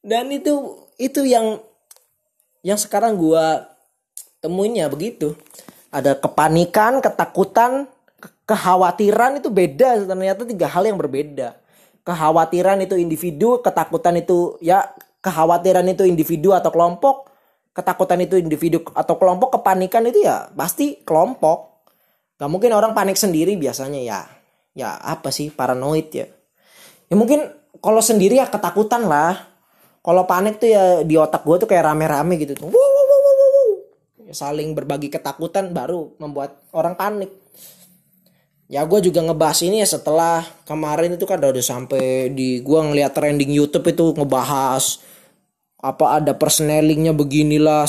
Dan itu itu yang yang sekarang gue temuinnya begitu. Ada kepanikan ketakutan ke kekhawatiran itu beda. Ternyata tiga hal yang berbeda. Kekhawatiran itu individu ketakutan itu ya kekhawatiran itu individu atau kelompok ketakutan itu individu atau kelompok kepanikan itu ya pasti kelompok. Gak mungkin orang panik sendiri biasanya ya. Ya apa sih? Paranoid ya. Ya mungkin kalau sendiri ya ketakutan lah. Kalau panik tuh ya di otak gue tuh kayak rame-rame gitu tuh. Wow, wow, wow, wow, wow. Ya, saling berbagi ketakutan baru membuat orang panik. Ya gue juga ngebahas ini ya setelah kemarin itu kan udah sampai di gue ngeliat trending YouTube itu ngebahas apa ada persnelingnya beginilah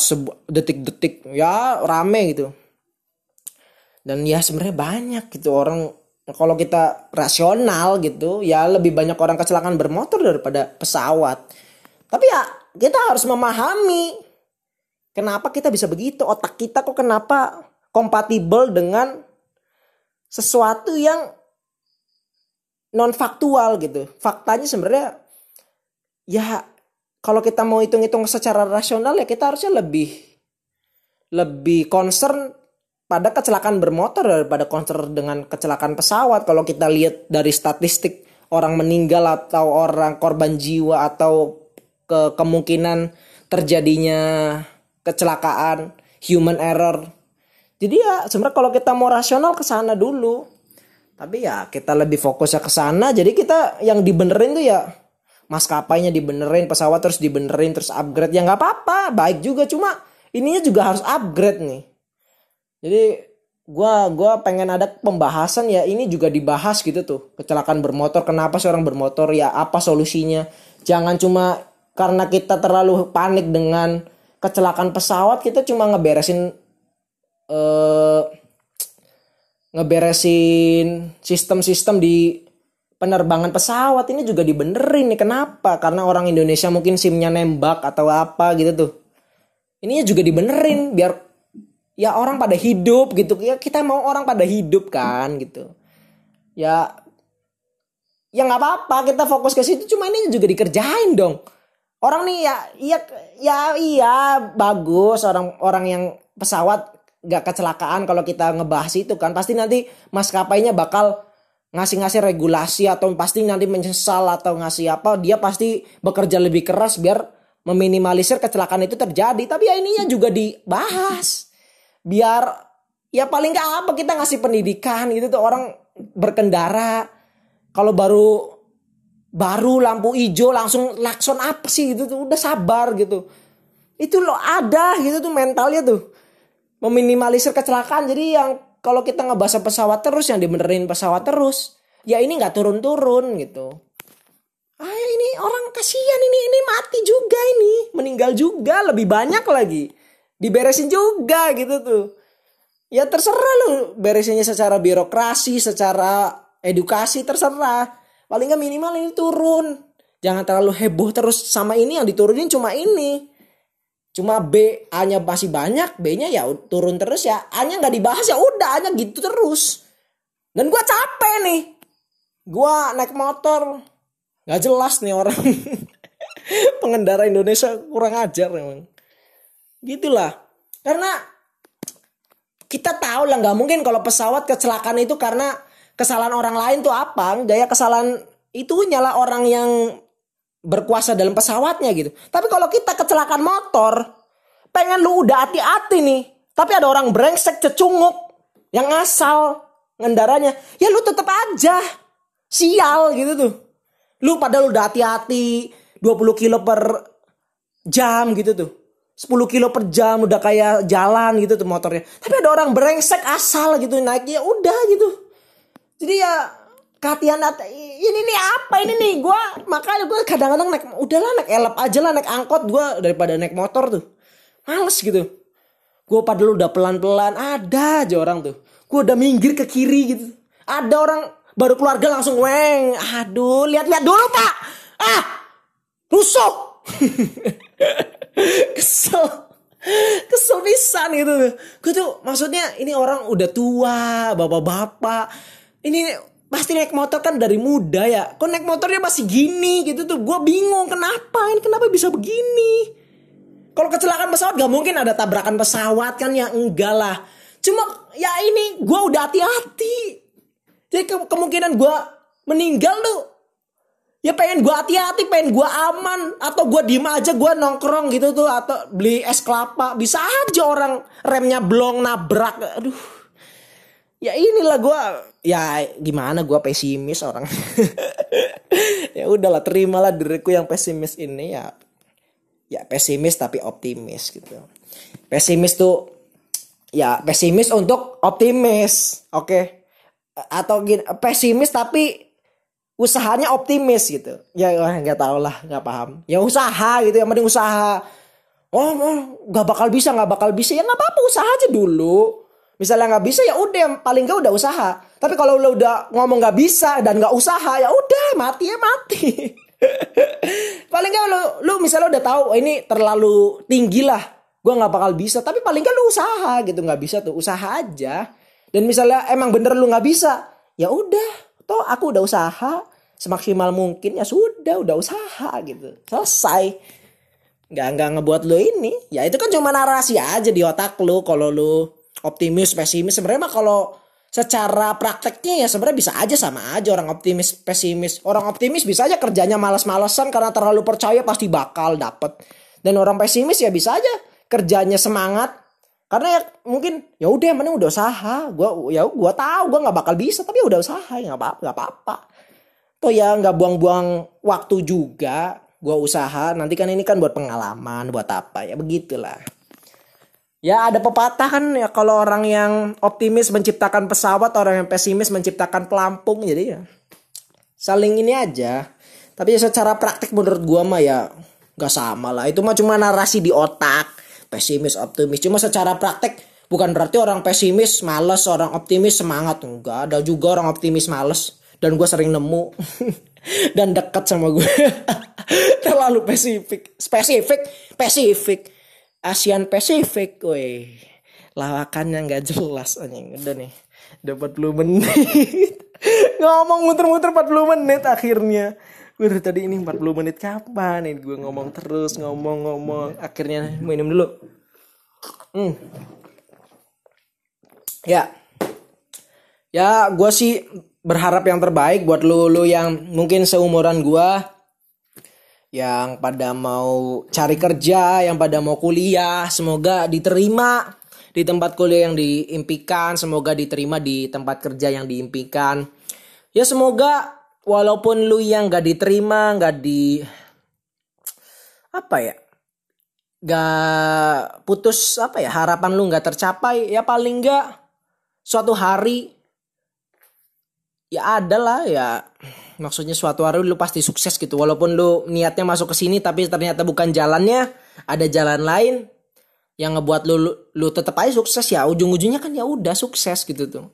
detik-detik. Ya rame gitu. Dan ya sebenarnya banyak gitu orang. Kalau kita rasional gitu ya lebih banyak orang kecelakaan bermotor daripada pesawat. Tapi ya kita harus memahami kenapa kita bisa begitu. Otak kita kok kenapa kompatibel dengan sesuatu yang non faktual gitu. Faktanya sebenarnya ya kalau kita mau hitung-hitung secara rasional ya kita harusnya lebih lebih concern pada kecelakaan bermotor daripada concern dengan kecelakaan pesawat. Kalau kita lihat dari statistik orang meninggal atau orang korban jiwa atau ke kemungkinan terjadinya kecelakaan human error. Jadi ya sebenarnya kalau kita mau rasional ke sana dulu. Tapi ya kita lebih fokusnya ke sana. Jadi kita yang dibenerin tuh ya maskapainya dibenerin pesawat terus dibenerin terus upgrade. Ya nggak apa-apa. Baik juga. Cuma ininya juga harus upgrade nih. Jadi gua gua pengen ada pembahasan ya. Ini juga dibahas gitu tuh. Kecelakaan bermotor. Kenapa seorang bermotor? Ya apa solusinya? Jangan cuma karena kita terlalu panik dengan kecelakaan pesawat kita cuma ngeberesin eh ngeberesin sistem-sistem di penerbangan pesawat ini juga dibenerin nih. Kenapa? Karena orang Indonesia mungkin simnya nembak atau apa gitu tuh. Ininya juga dibenerin biar ya orang pada hidup gitu. Ya kita mau orang pada hidup kan gitu. Ya ya nggak apa-apa kita fokus ke situ. Cuma ini juga dikerjain dong. Orang nih ya iya ya iya bagus. Orang orang yang pesawat gak kecelakaan kalau kita ngebahas itu kan. Pasti nanti maskapainya bakal ngasih-ngasih regulasi atau pasti nanti menyesal atau ngasih apa dia pasti bekerja lebih keras biar meminimalisir kecelakaan itu terjadi. Tapi ya ininya juga dibahas. Biar ya paling gak apa kita ngasih pendidikan gitu tuh orang berkendara. Kalau baru baru lampu hijau langsung lakson apa sih gitu tuh udah sabar gitu. Itu lo ada gitu tuh mentalnya tuh. Meminimalisir kecelakaan jadi yang kalau kita ngebahas pesawat terus yang dibenerin pesawat terus ya ini nggak turun-turun gitu. Ah ini orang kasihan ini ini mati juga ini. Meninggal juga lebih banyak lagi. Diberesin juga gitu tuh. Ya terserah lu beresinnya secara birokrasi secara edukasi terserah. Paling nggak minimal ini turun. Jangan terlalu heboh terus sama ini yang diturunin cuma ini Cuma B A-nya masih banyak, B-nya ya turun terus ya. A-nya nggak dibahas ya udah A-nya gitu terus. Dan gue capek nih. Gue naik motor nggak jelas nih orang. (laughs) Pengendara Indonesia kurang ajar memang. Gitulah. Karena kita tahu lah nggak mungkin kalau pesawat kecelakaan itu karena kesalahan orang lain tuh apa? Daya kesalahan itu nyala orang yang berkuasa dalam pesawatnya gitu. Tapi kalau kita kecelakaan motor, pengen lu udah hati-hati nih. Tapi ada orang brengsek cecunguk yang asal ngendaranya. Ya lu tetep aja. Sial gitu tuh. Lu padahal udah hati-hati 20 kilo per jam gitu tuh. 10 kilo per jam udah kayak jalan gitu tuh motornya. Tapi ada orang brengsek asal gitu naiknya udah gitu. Jadi ya kehatian ini nih apa? Ini nih gue makanya gue kadang-kadang naik udahlah naik elep aja lah naik angkot gue daripada naik motor tuh. Males gitu. Gue padahal udah pelan-pelan ada aja orang tuh. Gue udah minggir ke kiri gitu. Ada orang baru keluarga langsung weng. Aduh lihat-lihat dulu pak. Ah rusuk. (laughs) Kesel. Kesel pisan gitu. Gue tuh maksudnya ini orang udah tua bapak-bapak. Ini pasti naik motor kan dari muda ya. Kok naik motornya masih gini gitu tuh. Gue bingung kenapa ini kenapa bisa begini. Kalau kecelakaan pesawat gak mungkin ada tabrakan pesawat kan ya enggak lah. Cuma ya ini gue udah hati-hati. Jadi ke kemungkinan gue meninggal tuh. Ya pengen gue hati-hati, pengen gue aman. Atau gue diem aja, gue nongkrong gitu tuh. Atau beli es kelapa. Bisa aja orang remnya blong, nabrak. Aduh. Ya inilah gue ya gimana gue pesimis orang. (laughs) Ya udahlah terimalah diriku yang pesimis ini ya ya pesimis tapi optimis gitu. Pesimis tuh ya pesimis untuk optimis oke? Okay? atau gini, pesimis tapi usahanya optimis gitu. Ya nggak tau lah nggak paham. Ya usaha gitu yang penting usaha. Oh nggak oh, bakal bisa nggak bakal bisa. Ya nggak apa-apa usaha aja dulu misalnya nggak bisa ya udah paling gak udah usaha. Tapi kalau lo udah ngomong nggak bisa dan nggak usaha ya udah mati ya mati. (laughs) Paling gak lo lo misalnya udah tahu oh, ini terlalu tinggi lah gue nggak bakal bisa. Tapi paling gak lo usaha gitu nggak bisa tuh usaha aja. Dan misalnya emang bener lo nggak bisa ya udah toh aku udah usaha. Semaksimal mungkin ya sudah udah usaha gitu. Selesai. Nggak nggak ngebuat lo ini. Ya itu kan cuma narasi aja di otak lo kalau lo optimis pesimis. Sebenarnya mah kalau secara prakteknya ya sebenarnya bisa aja sama aja orang optimis pesimis. Orang optimis bisa aja kerjanya malas-malesan karena terlalu percaya pasti bakal dapet. Dan orang pesimis ya bisa aja kerjanya semangat. Karena ya mungkin ya udah yang udah usaha. Gue ya gue tahu gue nggak bakal bisa tapi ya udah usaha ya nggak apa nggak apa-apa. Tuh ya nggak buang-buang waktu juga gue usaha. Nanti kan ini kan buat pengalaman buat apa? Ya begitulah Ya ada pepatah kan ya kalau orang yang optimis menciptakan pesawat, orang yang pesimis menciptakan pelampung. Jadi ya saling ini aja. Tapi ya secara praktik menurut gua mah ya gak sama lah. Itu mah cuma narasi di otak. pesimis optimis cuma secara praktek bukan berarti orang pesimis males orang optimis semangat enggak ada juga orang optimis males dan gue sering nemu (laughs) dan dekat sama gue (laughs) terlalu spesifik spesifik spesifik Asian Pacific woi lawakannya nggak jelas anjing. Udah nih udah 40 menit. (laughs) Ngomong muter-muter 40 menit akhirnya. Gue dari tadi ini 40 menit kapan nih? Gue ngomong terus ngomong-ngomong. Akhirnya minum dulu. Hmm. ya. Ya gue sih berharap yang terbaik buat lu lu yang mungkin seumuran gue yang pada mau cari kerja yang pada mau kuliah semoga diterima di tempat kuliah yang diimpikan semoga diterima di tempat kerja yang diimpikan. Ya semoga walaupun lu yang gak diterima gak di apa ya gak putus apa ya harapan lu gak tercapai ya paling gak suatu hari ya ada lah ya maksudnya suatu hari lu pasti sukses gitu. Walaupun lu niatnya masuk ke sini tapi ternyata bukan jalannya ada jalan lain yang ngebuat lu lu, lu tetap aja sukses. Ya ujung-ujungnya kan ya udah sukses gitu tuh.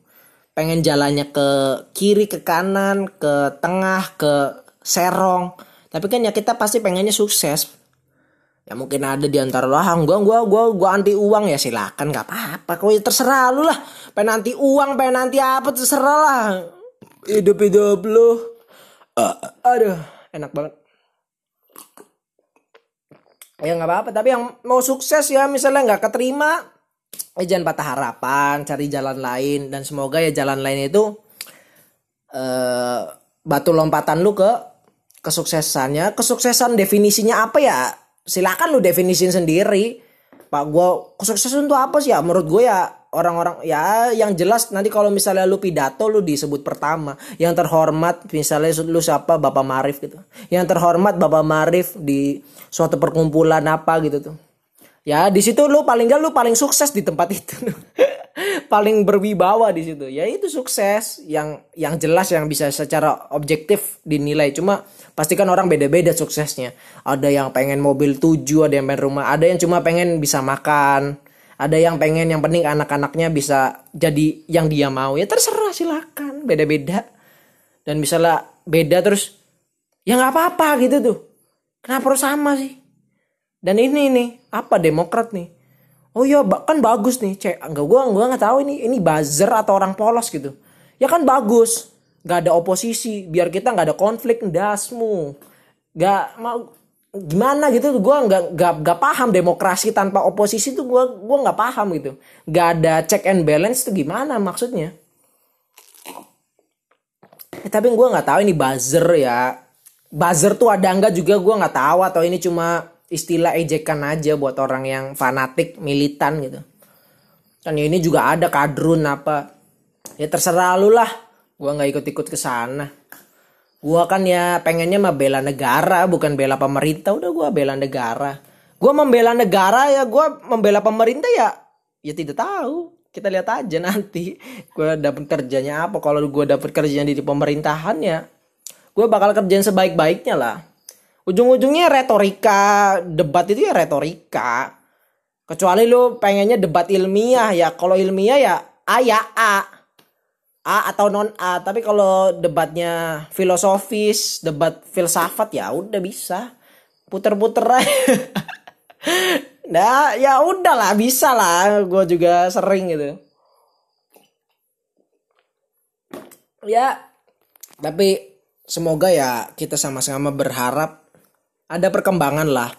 Pengen jalannya ke kiri ke kanan ke tengah ke serong. Tapi kan ya kita pasti pengennya sukses. Ya mungkin ada di antara lo ah gua gua gua gua anti uang. Ya silakan nggak apa-apa. Kau terserah lu lah. Pengen anti uang pengen anti apa terserah lah. Hidup hidup lu uh, aduh enak banget. Ya nggak apa-apa tapi yang mau sukses ya misalnya nggak keterima eh jangan patah harapan cari jalan lain dan semoga ya jalan lain itu eh batu lompatan lu ke kesuksesannya. Kesuksesan definisinya apa ya? Silakan lu definisin sendiri. Pak gua kesuksesan itu apa sih ya? Menurut gue ya orang-orang ya yang jelas nanti kalau misalnya lu pidato lu disebut pertama. Yang terhormat misalnya lu siapa? Bapak Marif gitu. Yang terhormat Bapak Marif di suatu perkumpulan apa gitu tuh. Ya di situ lu paling gak lu paling sukses di tempat (laughs) itu. Paling berwibawa di situ. Ya itu sukses yang yang jelas yang bisa secara objektif dinilai. Cuma pastikan orang beda-beda suksesnya. Ada yang pengen mobil tujuh ada yang pengen rumah ada yang cuma pengen bisa makan ada yang pengen yang penting anak-anaknya bisa jadi yang dia mau ya terserah silakan. Beda-beda. Dan misalnya beda terus ya nggak apa-apa gitu tuh. Kenapa harus sama sih? Dan ini nih apa Demokrat nih? Oh iya kan bagus nih cek enggak gua gua nggak tahu ini ini buzzer atau orang polos gitu. Ya kan bagus nggak ada oposisi biar kita nggak ada konflik dasmu nggak mau gimana gitu gue nggak nggak nggak paham demokrasi tanpa oposisi tuh gue gua nggak paham gitu. Nggak ada check and balance tuh gimana maksudnya? Eh, tapi gue nggak tahu ini buzzer ya. Buzzer tuh ada enggak juga gue nggak tahu atau ini cuma istilah ejekan aja buat orang yang fanatik militan gitu. Kan ya ini juga ada kadrun apa. Ya terserah lu lah gue nggak ikut-ikut ke sana gue kan ya pengennya mah bela negara bukan bela pemerintah. Udah gue bela negara. Gue membela negara ya gue membela pemerintah ya ya tidak tahu. Kita lihat aja nanti. Gue dapet kerjanya apa. Kalau gue dapet kerjanya di pemerintahan ya gue bakal kerjain sebaik-baiknya lah. Ujung-ujungnya retorika debat itu ya retorika. Kecuali lu pengennya debat ilmiah ya. Kalau ilmiah ya A ya A A atau non A tapi kalau debatnya filosofis debat filsafat ya udah bisa. Puter-puter aja. (laughs) Nah ya udahlah bisa lah. Gue juga sering gitu. Ya tapi semoga ya kita sama-sama berharap ada perkembangan lah.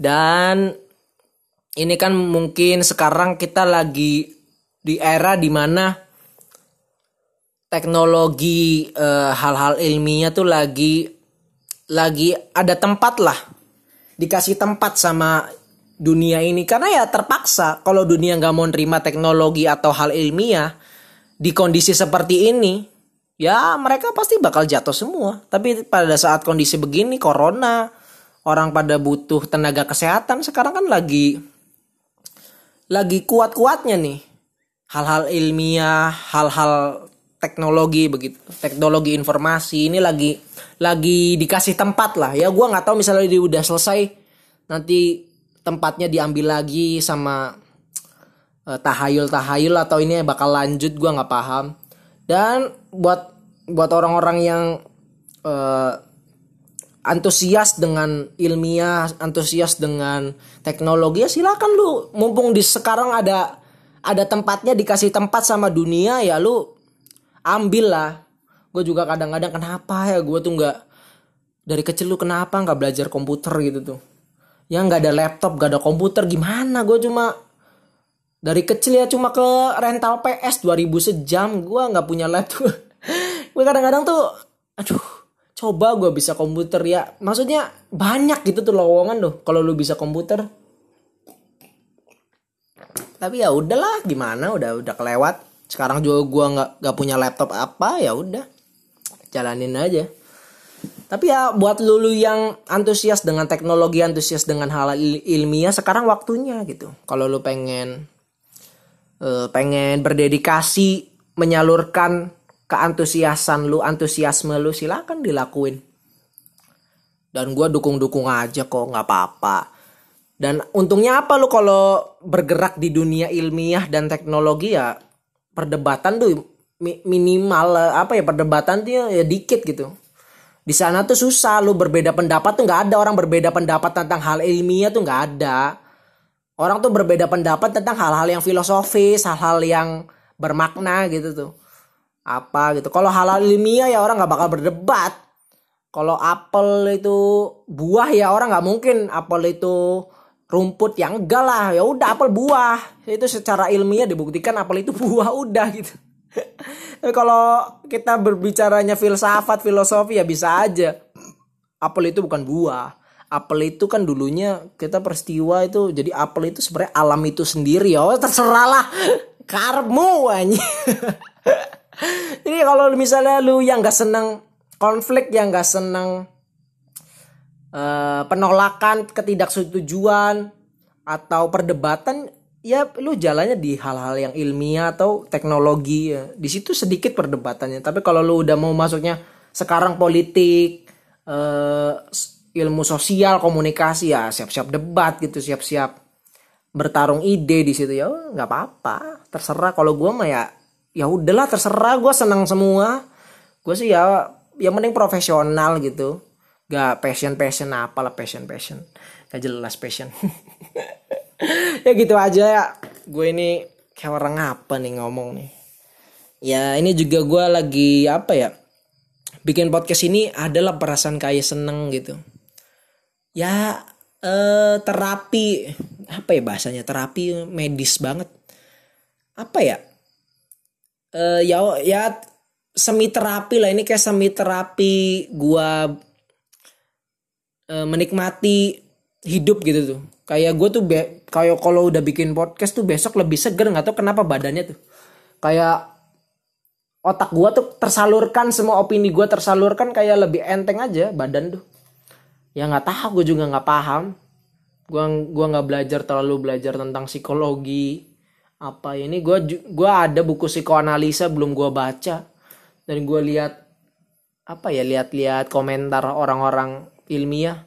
Dan ini kan mungkin sekarang kita lagi di era di mana teknologi eh, hal-hal e, ilmiah tuh lagi lagi ada tempat lah. Dikasih tempat sama dunia ini. Karena ya terpaksa kalau dunia nggak mau nerima teknologi atau hal ilmiah di kondisi seperti ini ya mereka pasti bakal jatuh semua. Tapi pada saat kondisi begini corona orang pada butuh tenaga kesehatan sekarang kan lagi lagi kuat-kuatnya nih. Hal-hal ilmiah hal-hal teknologi begitu teknologi informasi ini lagi lagi dikasih tempat lah. Ya gue nggak tahu misalnya dia udah selesai nanti tempatnya diambil lagi sama uh, tahayul-tahayul atau ini bakal lanjut gue nggak paham. Dan buat buat orang-orang yang uh, antusias dengan ilmiah antusias dengan teknologi ya silakan lu. Mumpung di sekarang ada ada tempatnya dikasih tempat sama dunia ya lu ambil lah gue juga kadang-kadang kenapa ya gue tuh nggak dari kecil lu kenapa nggak belajar komputer? Gitu tuh. Ya nggak ada laptop gak ada komputer gimana gue cuma dari kecil ya cuma ke rental PS 2000 sejam gue nggak punya laptop. (laughs) Gue kadang-kadang tuh aduh coba gue bisa komputer ya. Maksudnya banyak gitu tuh lowongan tuh kalau lu bisa komputer. Tapi ya udahlah gimana? Udah udah kelewat sekarang juga gue nggak nggak punya laptop apa ya udah. Jalanin aja. Tapi ya buat lulu yang antusias dengan teknologi antusias dengan hal ilmiah sekarang waktunya gitu. Kalau lu pengen uh, pengen berdedikasi menyalurkan keantusiasan lu antusiasme lu silakan dilakuin. Dan gue dukung-dukung aja kok nggak apa-apa. Dan untungnya apa lu kalau bergerak di dunia ilmiah dan teknologi ya perdebatan tuh minimal apa ya perdebatan tuh ya dikit gitu di sana tuh susah lu berbeda pendapat tuh nggak ada orang berbeda pendapat tentang hal ilmiah tuh nggak ada orang tuh berbeda pendapat tentang hal-hal yang filosofis, hal-hal yang bermakna gitu tuh. Apa gitu. Kalau hal-hal ilmiah ya orang nggak bakal berdebat. Kalau apel itu buah ya orang nggak mungkin apel itu rumput yang enggak lah ya udah apel buah. Itu secara ilmiah dibuktikan apel itu (laughs) buah udah gitu. Tapi kalau kita berbicaranya filsafat filosofi ya bisa aja. Apel itu bukan buah. Apel itu kan dulunya kita peristiwa itu jadi apel itu sebenarnya alam itu sendiri. Ya oh, terserah lah. (laughs) Karmu (laughs) jadi kalau misalnya lu yang gak seneng konflik yang gak seneng uh, penolakan ketidaksetujuan atau perdebatan ya lu jalannya di hal-hal yang ilmiah atau teknologi ya. di situ sedikit perdebatannya. Tapi kalau lu udah mau masuknya sekarang politik uh, ilmu sosial komunikasi ya siap-siap debat gitu siap-siap bertarung ide di situ ya nggak apa-apa. Terserah. Kalau gue mah ya ya udahlah terserah. Gue senang semua. Gue sih ya yang penting profesional gitu gak passion passion apalah passion passion gak jelas passion. (laughs) Ya gitu aja ya. Gue ini kayak orang apa nih ngomong nih? Ya ini juga gue lagi apa ya? Bikin podcast ini adalah perasaan kayak seneng gitu. Ya eh, terapi. Apa ya bahasanya? Terapi medis banget. Apa ya? Eh, ya ya semi terapi lah. Ini kayak semi terapi gua eh, menikmati hidup gitu tuh. Kayak gue tuh be kayak kalau udah bikin podcast tuh besok lebih seger nggak tau kenapa badannya tuh. Kayak otak gue tuh tersalurkan semua opini gue tersalurkan kayak lebih enteng aja badan tuh. Ya nggak tahu gue juga nggak paham. Gue gua nggak belajar terlalu belajar tentang psikologi apa ini. Gue gua ada buku psikoanalisa belum gue baca. Dan gue lihat apa ya lihat-lihat komentar orang-orang ilmiah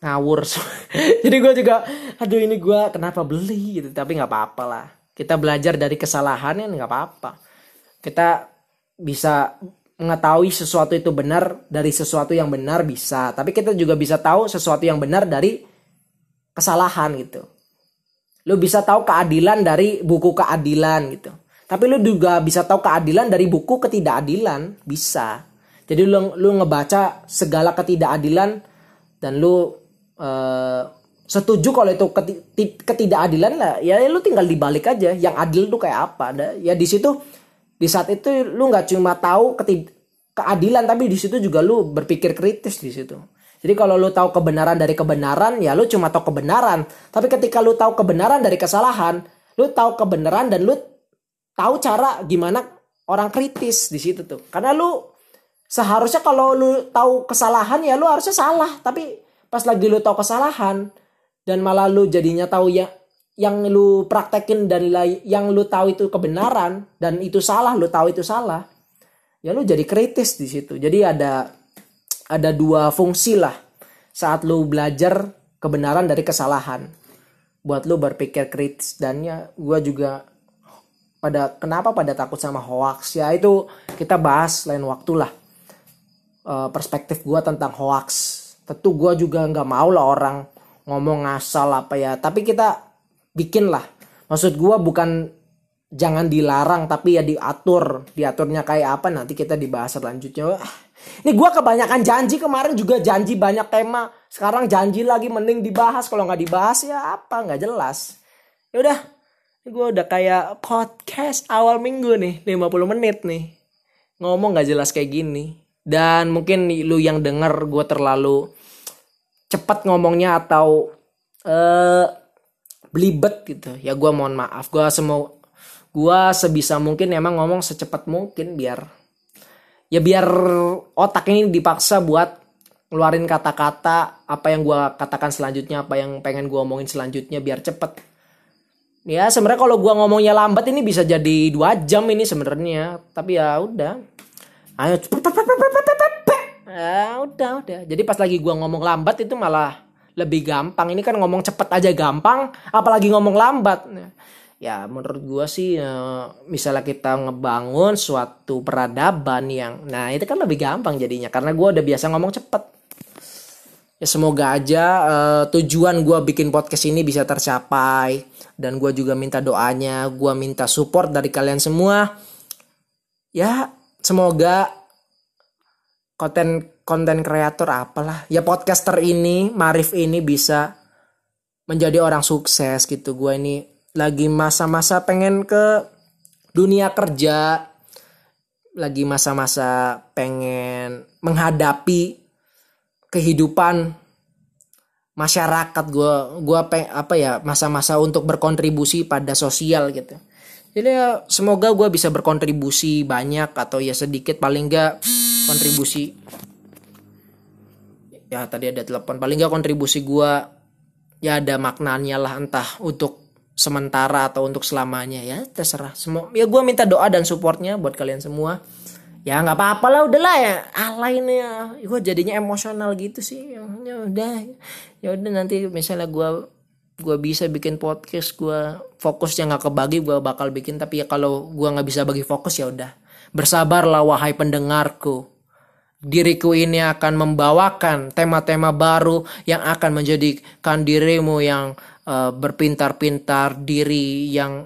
ngawur. (laughs) Jadi gue juga aduh ini gue kenapa beli? Gitu. Tapi nggak apa-apa lah. Kita belajar dari kesalahan ya nggak apa-apa. Kita bisa mengetahui sesuatu itu benar dari sesuatu yang benar bisa. Tapi kita juga bisa tahu sesuatu yang benar dari kesalahan gitu. Lu bisa tahu keadilan dari buku keadilan gitu. Tapi lu juga bisa tahu keadilan dari buku ketidakadilan bisa. Jadi lu lu ngebaca segala ketidakadilan dan lu uh, setuju kalau itu ketidakadilan lah. Ya lu tinggal dibalik aja. Yang adil tuh kayak apa? Ya di situ di saat itu lu nggak cuma tahu keadilan tapi di situ juga lu berpikir kritis di situ. Jadi kalau lu tahu kebenaran dari kebenaran ya lu cuma tahu kebenaran. Tapi ketika lu tahu kebenaran dari kesalahan lu tahu kebenaran dan lu tahu cara gimana orang kritis di situ tuh. Karena lu seharusnya kalau lu tahu kesalahan ya lu harusnya salah. Tapi pas lagi lu tahu kesalahan dan malah lu jadinya tahu ya yang lu praktekin dan yang lu tahu itu kebenaran dan itu salah lu tahu itu salah ya lu jadi kritis di situ. Jadi ada ada dua fungsi lah saat lu belajar kebenaran dari kesalahan. Buat lu berpikir kritis dan ya gue juga pada kenapa pada takut sama hoax? Ya itu kita bahas lain waktu lah uh, perspektif gue tentang hoax. Tentu gue juga nggak mau lah orang ngomong ngasal apa ya. Tapi kita bikin lah. Maksud gue bukan jangan dilarang tapi ya diatur. Diaturnya kayak apa nanti kita dibahas selanjutnya. Ini gue kebanyakan janji. Kemarin juga janji banyak tema. Sekarang janji lagi mending dibahas. Kalau nggak dibahas ya apa? Nggak jelas. Ya udah. Gue udah kayak podcast awal minggu nih. 50 menit nih. Ngomong gak jelas kayak gini dan mungkin lu yang denger gue terlalu cepat ngomongnya atau uh, belibet gitu. Ya gue mohon maaf. Gue semua gue sebisa mungkin emang ngomong secepat mungkin biar ya biar otak ini dipaksa buat ngeluarin kata-kata apa yang gue katakan selanjutnya apa yang pengen gue omongin selanjutnya biar cepet. Ya sebenarnya kalau gua ngomongnya lambat ini bisa jadi dua jam ini sebenarnya. Tapi ya udah ayo ya udah udah. Jadi pas lagi gua ngomong lambat itu malah lebih gampang. Ini kan ngomong cepet aja gampang apalagi ngomong lambat. Ya menurut gua sih ya, misalnya kita ngebangun suatu peradaban yang nah itu kan lebih gampang jadinya karena gua udah biasa ngomong cepet ya semoga aja uh, tujuan gue bikin podcast ini bisa tercapai. Dan gue juga minta doanya gue minta support dari kalian semua. Ya semoga konten konten kreator apalah ya podcaster ini Marif ini bisa menjadi orang sukses gitu. Gue ini lagi masa-masa pengen ke dunia kerja lagi masa-masa pengen menghadapi kehidupan masyarakat. Gue gue apa ya masa-masa untuk berkontribusi pada sosial gitu jadi ya semoga gue bisa berkontribusi banyak atau ya sedikit paling enggak kontribusi. Ya tadi ada telepon. Paling enggak kontribusi gue ya ada maknanya lah entah untuk sementara atau untuk selamanya. Ya terserah. Semua ya gue minta doa dan supportnya buat kalian semua. Ya nggak apa-apa lah udahlah ya. Alay nih ya. Gue jadinya emosional gitu sih. Ya, ya udah. Ya udah nanti misalnya gue gue bisa bikin podcast gue fokus yang nggak kebagi gue bakal bikin. Tapi ya kalau gue nggak bisa bagi fokus ya udah. Bersabarlah wahai pendengarku. Diriku ini akan membawakan tema-tema baru yang akan menjadikan dirimu yang uh, berpintar-pintar diri yang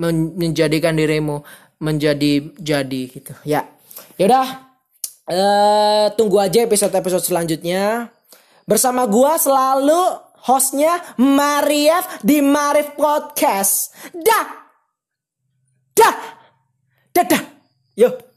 menjadikan dirimu menjadi jadi gitu. Ya. Yaudah, uh, tunggu aja episode-episode selanjutnya. Bersama gua selalu hostnya Marief di Marif Podcast. Dah. Dah. Dah dah. Yo.